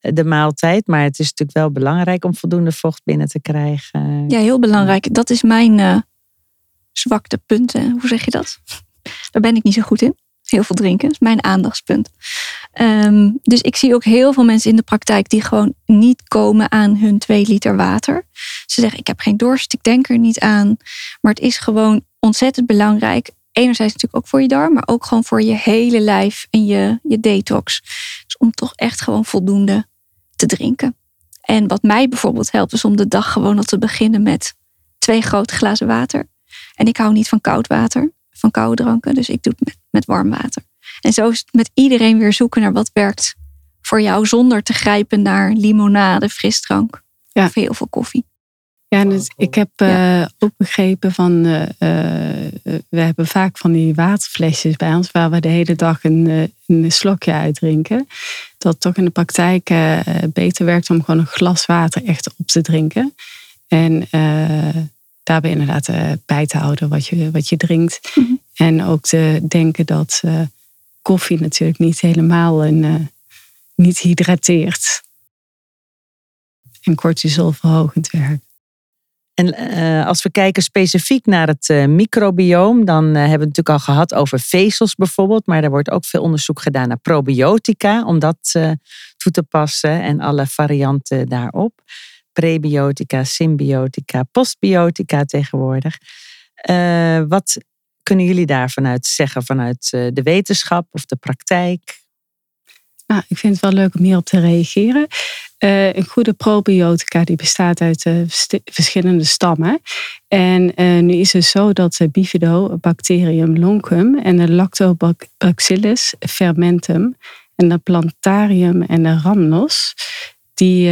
de maaltijd. Maar het is natuurlijk wel belangrijk om voldoende vocht binnen te krijgen. Ja, heel belangrijk. Dat is mijn uh, zwakte punten. Hoe zeg je dat? Daar ben ik niet zo goed in. Heel veel drinken. Is mijn aandachtspunt. Um, dus ik zie ook heel veel mensen in de praktijk die gewoon niet komen aan hun twee liter water. Ze zeggen: Ik heb geen dorst, ik denk er niet aan. Maar het is gewoon ontzettend belangrijk enerzijds natuurlijk ook voor je darm, maar ook gewoon voor je hele lijf en je, je detox. Dus om toch echt gewoon voldoende te drinken. En wat mij bijvoorbeeld helpt, is om de dag gewoon al te beginnen met twee grote glazen water. En ik hou niet van koud water, van koude dranken, dus ik doe het met, met warm water. En zo is het met iedereen weer zoeken naar wat werkt voor jou, zonder te grijpen naar limonade, frisdrank ja. of heel veel koffie. Ja, dus ik heb uh, ook begrepen van, uh, uh, we hebben vaak van die waterflesjes bij ons waar we de hele dag een, een slokje uitdrinken. Dat toch in de praktijk beter werkt om gewoon een glas water echt op te drinken. En daarbij inderdaad bij te houden wat je, wat je drinkt. Mhm. En ook te denken dat koffie natuurlijk niet helemaal een, niet hydrateert. En cortisol verhogend werkt. En uh, als we kijken specifiek naar het uh, dan uh, hebben we het natuurlijk al gehad over vezels bijvoorbeeld. Maar er wordt ook veel onderzoek gedaan naar probiotica, om dat toe te passen en alle varianten daarop. Prebiotica, symbiotica, postbiotica tegenwoordig. wat kunnen jullie daar vanuit zeggen, vanuit de wetenschap of de praktijk? Nou, ik vind het wel leuk om hierop te reageren. Uh, een goede probiotica die bestaat uit uh, verschillende stammen. En uh, nu is het zo dat de Bifidobacterium loncum en de Lactobacillus fermentum en de Plantarium en de Rhamnos, die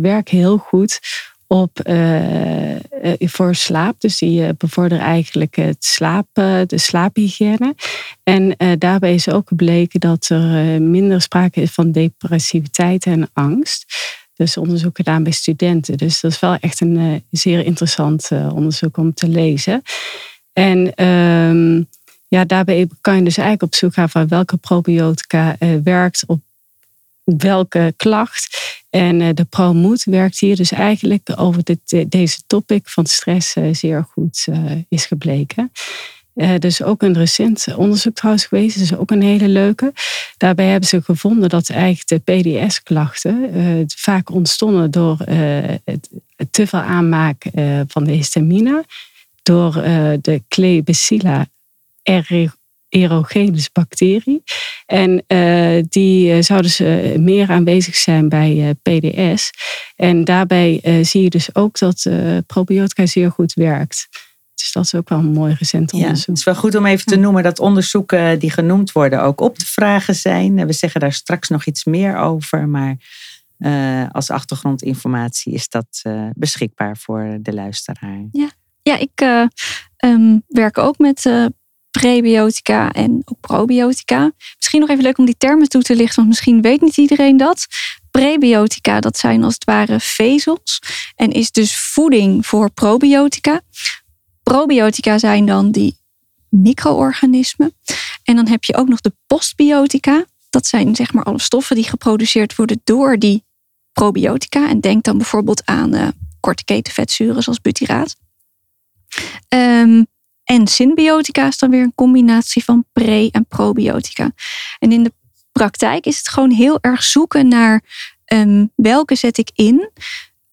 werken heel goed op, uh, voor slaap. Dus die uh, bevorderen eigenlijk het slaap, de slaaphygiëne. En daarbij is ook gebleken dat er minder sprake is van depressiviteit en angst. dus onderzoek gedaan bij studenten. Dus dat is wel echt een zeer interessant onderzoek om te lezen. En ehm, ja, daarbij kan je dus eigenlijk op zoek gaan van welke probiotica werkt op welke klacht. En uh, de ProMoed werkt hier dus eigenlijk over dit, deze topic van stress zeer goed is gebleken. Uh, dus ook een recent onderzoek trouwens geweest, dus ook een hele leuke. Daarbij hebben ze gevonden dat eigenlijk de PDS-klachten vaak ontstonden door het te veel aanmaak van de histamine, door de Klebsiella aerogenus bacterie. En die zouden ze meer aanwezig zijn bij PDS. En daarbij zie je dus ook dat probiotica zeer goed werkt. Dus dat is ook wel een mooi recent onderzoek. Ja, het is wel goed om even te noemen dat onderzoeken die genoemd worden ook op te vragen zijn. We zeggen daar straks nog iets meer over, maar uh, als achtergrondinformatie is dat uh, beschikbaar voor de luisteraar. Ja, ja ik uh, um, werk ook met prebiotica en ook probiotica. Misschien nog even leuk om die termen toe te lichten, want misschien weet niet iedereen dat. Prebiotica, dat zijn als het ware vezels en is dus voeding voor probiotica. Probiotica zijn dan die micro-organismen. En dan heb je ook nog de postbiotica. Dat zijn zeg maar alle stoffen die geproduceerd worden door die probiotica. En denk dan bijvoorbeeld aan uh, korte ketenvetzuren zoals butyraat. Um, en symbiotica is dan weer een combinatie van pre- en probiotica. En in de praktijk is het gewoon heel erg zoeken naar um, welke zet ik in,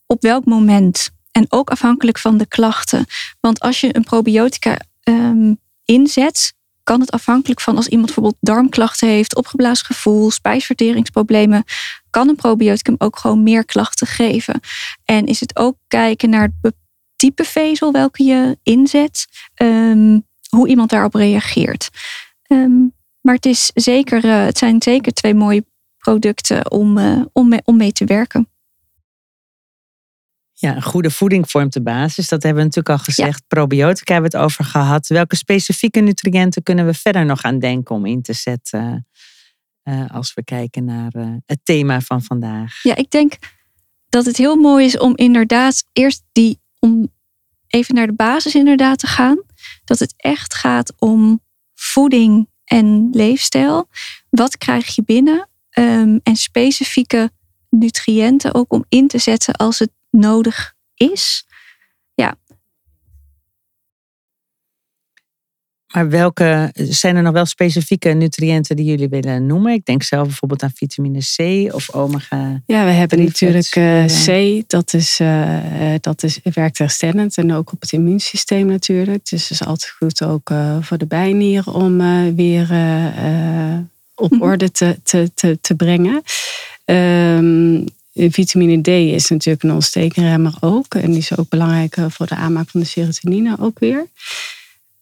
op welk moment. En ook afhankelijk van de klachten. Want als je een probiotica um, inzet, kan het afhankelijk van als iemand bijvoorbeeld darmklachten heeft, opgeblazen gevoel, spijsverteringsproblemen, kan een probioticum ook gewoon meer klachten geven. En is het ook kijken naar het type vezel welke je inzet, um, hoe iemand daarop reageert. Um, maar het, is zeker, uh, het zijn zeker twee mooie producten om, uh, om, mee, om mee te werken. Ja, goede voeding vormt de basis. Dat hebben we natuurlijk al gezegd. Probiotica hebben we het over gehad. Welke specifieke nutriënten kunnen we verder nog aan denken om in te zetten? Uh, als we kijken naar het thema van vandaag. Ja, ik denk dat het heel mooi is om inderdaad eerst die, om even naar de basis inderdaad te gaan. Dat het echt gaat om voeding en leefstijl. Wat krijg je binnen? Um, en specifieke nutriënten ook om in te zetten als het nodig is. Ja. Maar welke zijn er nog wel specifieke nutriënten die jullie willen noemen? Ik denk zelf bijvoorbeeld aan vitamine C of omega. Ja, we hebben natuurlijk uh, C, dat, is, uh, dat is, werkt herstellend en ook op het immuunsysteem natuurlijk. Dus het is altijd goed ook uh, voor de bijnieren om weer op mhm. orde te, te, te, te brengen. Um, Vitamine D is natuurlijk een ontstekenremmer ook. En die is ook belangrijk eh, voor de aanmaak van de serotonine ook weer.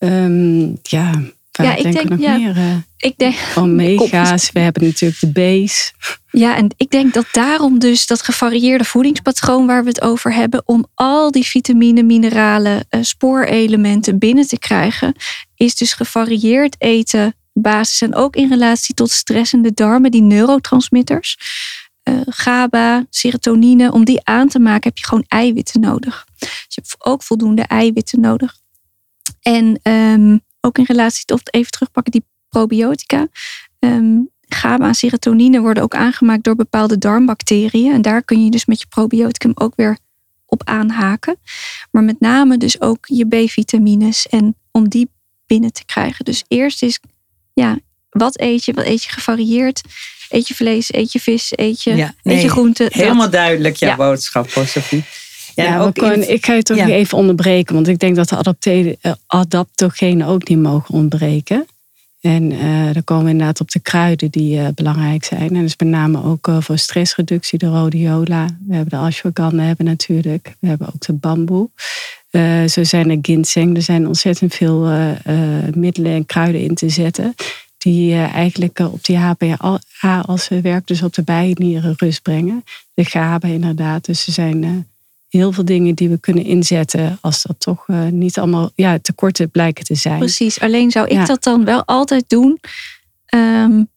Um, ja, ja, ik denk, nog ja, meer? Uh, ik denk, omega's, we hebben natuurlijk de B's. Ja, en ik denk dat daarom dus dat gevarieerde voedingspatroon waar we het over hebben, om al die vitamine, mineralen, uh, spoorelementen binnen te krijgen, is dus gevarieerd eten basis en ook in relatie tot stressende darmen, die neurotransmitters uh, GABA, serotonine, om die aan te maken heb je gewoon eiwitten nodig. Dus je hebt ook voldoende eiwitten nodig. En um, ook in relatie tot, even terugpakken, die probiotica. Um, GABA en serotonine worden ook aangemaakt door bepaalde darmbacteriën. En daar kun je dus met je probioticum ook weer op aanhaken. Maar met name dus ook je B-vitamines en om die binnen te krijgen. Dus eerst is, ja, wat eet je? Wat eet je gevarieerd? Eet je vlees, eet je vis, eet je, ja, eet je groenten? Helemaal duidelijk jouw ja. boodschap, Sophie. Ja, ja ook ik ga je toch even onderbreken, want ik denk dat de eh, adaptogenen ook niet mogen ontbreken. En uh, dan komen we inderdaad op de kruiden die uh, belangrijk zijn. En dus met name ook uh, voor stressreductie, de rhodiola. We hebben de ashwagandha hebben natuurlijk. We hebben ook de bamboe. zo zijn er ginseng. Er zijn ontzettend veel middelen en kruiden in te zetten die eigenlijk op die HPA als ze werkt, dus op de bijnieren rust brengen. De GABA inderdaad. Dus er zijn heel veel dingen die we kunnen inzetten als dat toch niet allemaal ja, tekorten blijken te zijn. Precies, alleen zou ik dat dan wel altijd doen. Um,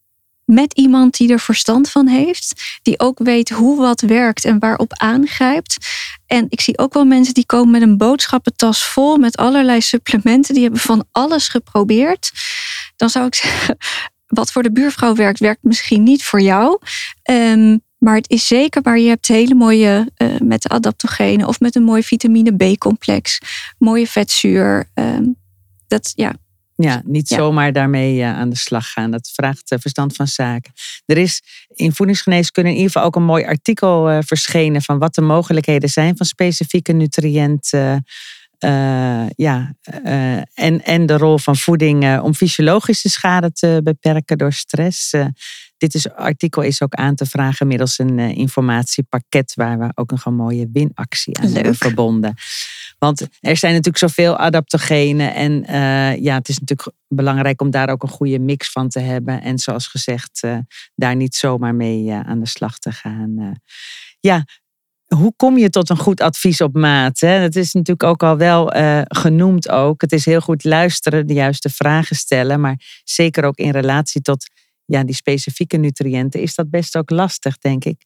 met iemand die er verstand van heeft. Die ook weet hoe wat werkt en waarop aangrijpt. En ik zie ook wel mensen die komen met een boodschappentas vol met allerlei supplementen. Die hebben van alles geprobeerd. Dan zou ik zeggen, wat voor de buurvrouw werkt, werkt misschien niet voor jou. Um, maar het is zeker waar je hebt hele mooie uh, met de adaptogenen of met een mooi vitamine B-complex, mooie vetzuur. Um, dat ja. Ja, niet zomaar daarmee uh, aan de slag gaan. Dat vraagt uh, verstand van zaken. Er is in voedingsgeneeskunde in ieder geval ook een mooi artikel verschenen van wat de mogelijkheden zijn van specifieke nutriënten. ja, en, en de rol van voeding om fysiologische schade te beperken door stress. Dit is, artikel is ook aan te vragen middels een uh, informatiepakket waar we ook nog een mooie winactie aan hebben verbonden. Want er zijn natuurlijk zoveel adaptogenen. En uh, ja, het is natuurlijk belangrijk om daar ook een goede mix van te hebben. En zoals gezegd, uh, daar niet zomaar mee aan de slag te gaan. ja, hoe kom je tot een goed advies op maat? Hè? Dat is natuurlijk ook al wel uh, genoemd ook. Het is heel goed luisteren, de juiste vragen stellen. Maar zeker ook in relatie tot ja, die specifieke nutriënten, is dat best ook lastig, denk ik.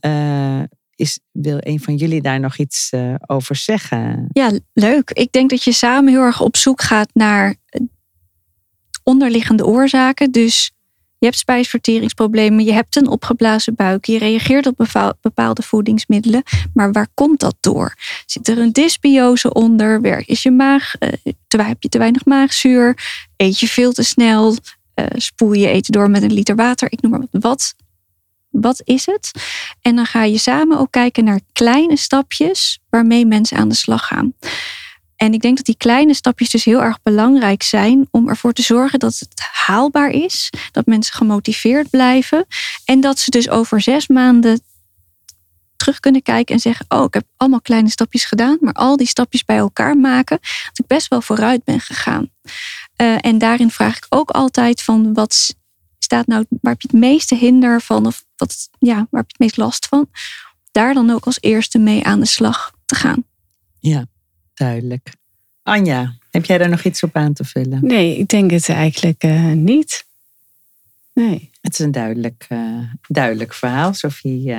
Uh, is, wil een van jullie daar nog iets uh, over zeggen? Ja, leuk. Ik denk dat je samen heel erg op zoek gaat naar onderliggende oorzaken. Dus je hebt spijsverteringsproblemen, je hebt een opgeblazen buik, je reageert op bepaalde voedingsmiddelen. Maar waar komt dat door? Zit er een dysbiose onder? Is je maag, uh, heb je te weinig maagzuur? Eet je veel te snel? Uh, spoel je eten door met een liter water. Ik noem maar wat. Wat is het? En dan ga je samen ook kijken naar kleine stapjes waarmee mensen aan de slag gaan. En ik denk dat die kleine stapjes dus heel erg belangrijk zijn om ervoor te zorgen dat het haalbaar is, dat mensen gemotiveerd blijven en dat ze dus over zes maanden terug kunnen kijken en zeggen: Oh, ik heb allemaal kleine stapjes gedaan, maar al die stapjes bij elkaar maken, dat ik best wel vooruit ben gegaan. Uh, en daarin vraag ik ook altijd van wat staat nou, waar heb je het meeste hinder van of wat, ja, waar heb je het meest last van? Daar dan ook als eerste mee aan de slag te gaan. Ja, duidelijk. Anja, heb jij daar nog iets op aan te vullen? Nee, ik denk het eigenlijk uh, niet. Nee. Het is een duidelijk, uh, duidelijk verhaal, Sophie.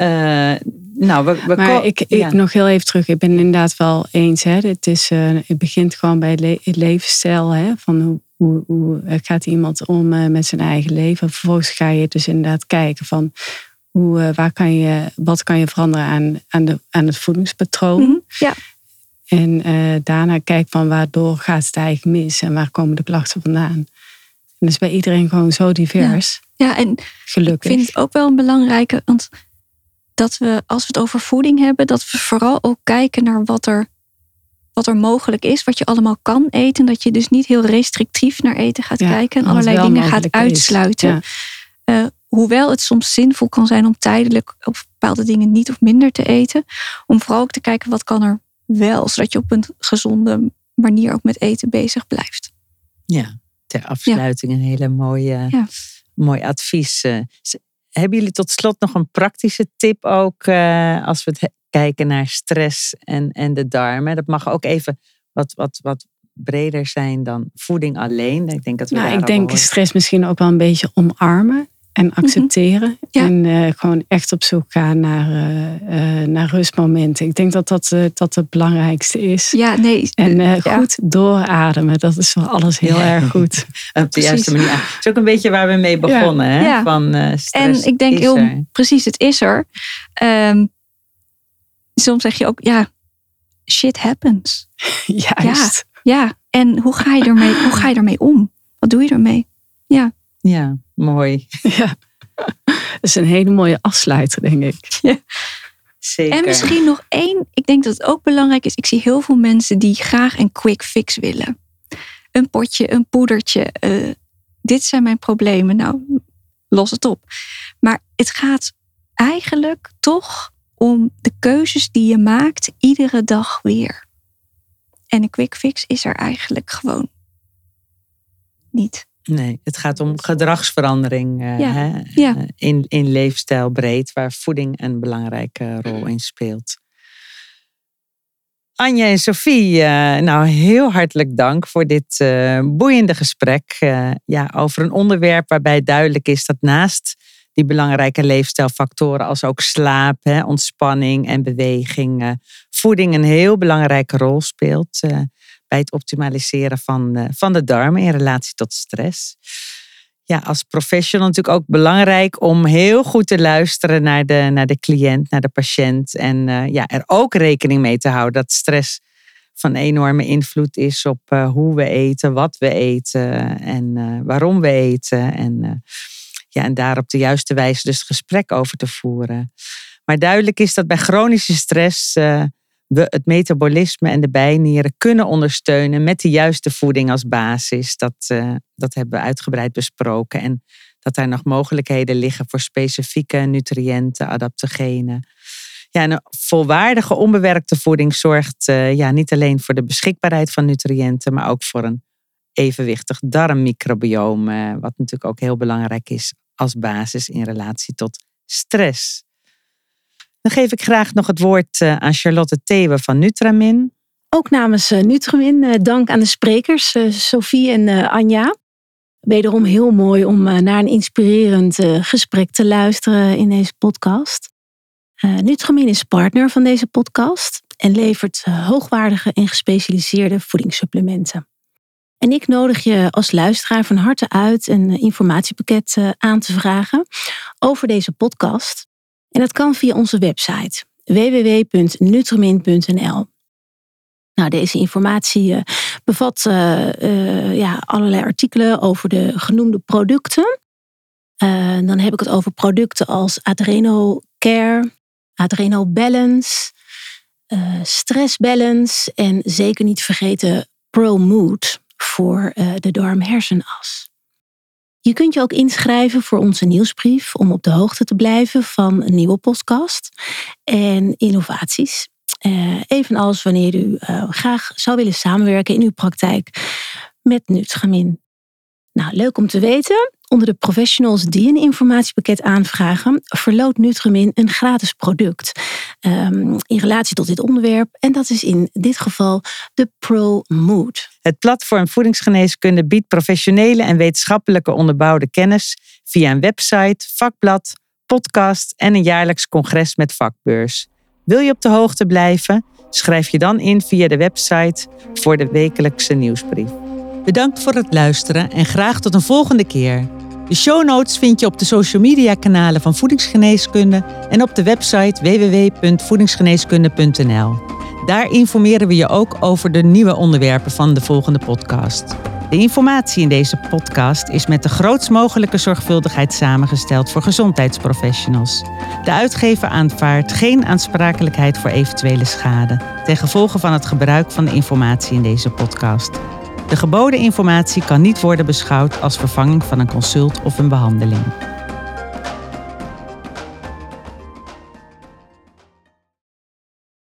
Uh, nou, we, we maar ik, ik nog heel even terug. Ik ben inderdaad wel eens. Hè. Het, is, uh, het begint gewoon bij het, le het levensstijl. Hè, van hoe, hoe, hoe gaat iemand om uh, met zijn eigen leven. Vervolgens ga je dus inderdaad kijken van hoe, waar kan je, wat kan je veranderen aan, aan, de, aan het voedingspatroon. Mm -hmm. ja. En daarna kijk van waardoor gaat het eigenlijk mis en waar komen de klachten vandaan. En dat is bij iedereen gewoon zo divers. Ja, ja en Gelukkig. ik vind het ook wel een belangrijke. Want dat we, als we het over voeding hebben, dat we vooral ook kijken naar wat er, wat er mogelijk is, wat je allemaal kan eten. Dat je dus niet heel restrictief naar eten gaat kijken en allerlei dingen gaat uitsluiten. Uh, hoewel het soms zinvol kan zijn om tijdelijk op bepaalde dingen niet of minder te eten. Om vooral ook te kijken wat kan er wel, zodat je op een gezonde manier ook met eten bezig blijft. Ja, ter afsluiting een hele mooie, ja. mooi advies. Eh, hebben jullie tot slot nog een praktische tip ook uh, als we het kijken naar stress en, en de darmen? Dat mag ook even wat, wat, wat breder zijn dan voeding alleen. Ik denk dat we nou, ik denk stress misschien ook wel een beetje omarmen en mhm. accepteren. En uh, gewoon echt op zoek gaan naar, uh, uh, naar rustmomenten. Ik denk dat dat, dat het belangrijkste is. Ja, nee. En goed doorademen, dat is voor alles heel erg goed. op de juiste manier. Het is ook een beetje waar we mee begonnen. Hè? Van, stress en ik denk heel er. precies, het is er. Um, soms zeg je ook, ja, shit happens. Juist. Ja, ja. En hoe ga, je ermee, hoe ga je ermee om? Wat doe je ermee? Ja. Ja, mooi. Ja. Dat is een hele mooie afsluiter, denk ik. Ja. Zeker. En misschien nog één. Ik denk dat het ook belangrijk is. Ik zie heel veel mensen die graag een quick fix willen. Een potje, een poedertje. Uh, dit zijn mijn problemen. Nou, los het op. Maar het gaat eigenlijk toch om de keuzes die je maakt iedere dag weer. En een quick fix is er eigenlijk gewoon niet. Nee, het gaat om gedragsverandering uh, Hè? Ja. Uh, in, in leefstijl breed, waar voeding een belangrijke rol in speelt. Anja en Sophie, uh, nou heel hartelijk dank voor dit uh, boeiende gesprek. Ja, over een onderwerp waarbij duidelijk is dat naast die belangrijke leefstijlfactoren als ook slaap, hè, ontspanning en beweging, voeding een heel belangrijke rol speelt bij het optimaliseren van, van de darmen in relatie tot stress ja, als professional natuurlijk ook belangrijk om heel goed te luisteren naar de, naar de cliënt, naar de patiënt. En uh, ja, er ook rekening mee te houden dat stress van enorme invloed is op uh, hoe we eten, wat we eten en waarom we eten. En, ja, en daar op de juiste wijze dus gesprek over te voeren. Maar duidelijk is dat bij chronische stress we het metabolisme en de bijnieren kunnen ondersteunen met de juiste voeding als basis. Dat, uh, dat hebben we uitgebreid besproken. En dat er nog mogelijkheden liggen voor specifieke nutriënten, adaptogenen. Ja, een volwaardige, onbewerkte voeding zorgt uh, ja, niet alleen voor de beschikbaarheid van nutriënten, maar ook voor een evenwichtig darmmicrobioom. Uh, wat natuurlijk ook heel belangrijk is als basis in relatie tot stress. Dan geef ik graag nog het woord eh, aan Charlotte Thewe van Nutramin. Ook namens eh, Nutramin eh, dank aan de sprekers, Sophie en Anja. Wederom heel mooi om naar een inspirerend gesprek te luisteren in deze podcast. Nutramin is partner van deze podcast en levert hoogwaardige en gespecialiseerde voedingssupplementen. En ik nodig je als luisteraar van harte uit een informatiepakket aan te vragen over deze podcast. En dat kan via onze website www.nutrimin.nl. Nou, deze informatie uh, bevat uh, uh, ja, allerlei artikelen over de genoemde producten. dan heb ik het over producten als Adreno Care, Adreno Balance, Stress Balance en zeker niet vergeten Pro Mood voor de darm-hersenas. Je kunt je ook inschrijven voor onze nieuwsbrief om op de hoogte te blijven van een nieuwe podcast en innovaties. Uh, evenals wanneer u uh, graag zou willen samenwerken in uw praktijk met Nutramin. Nou, leuk om te weten. Onder de professionals die een informatiepakket aanvragen, verloot Nutramin een gratis product um, in relatie tot dit onderwerp. En dat is in dit geval de Pro Mood. Het platform Voedingsgeneeskunde biedt professionele en wetenschappelijke onderbouwde kennis via een website, vakblad, podcast en een jaarlijks congres met vakbeurs. Wil je op de hoogte blijven? Schrijf je dan in via de website voor de wekelijkse nieuwsbrief. Bedankt voor het luisteren en graag tot een volgende keer. De show notes vind je op de social media kanalen van Voedingsgeneeskunde en op de website www.voedingsgeneeskunde.nl. Daar informeren we je ook over de nieuwe onderwerpen van de volgende podcast. De informatie in deze podcast is met de grootst mogelijke zorgvuldigheid samengesteld voor gezondheidsprofessionals. De uitgever aanvaardt geen aansprakelijkheid voor eventuele schade ten gevolge van het gebruik van de informatie in deze podcast. De geboden informatie kan niet worden beschouwd als vervanging van een consult of een behandeling.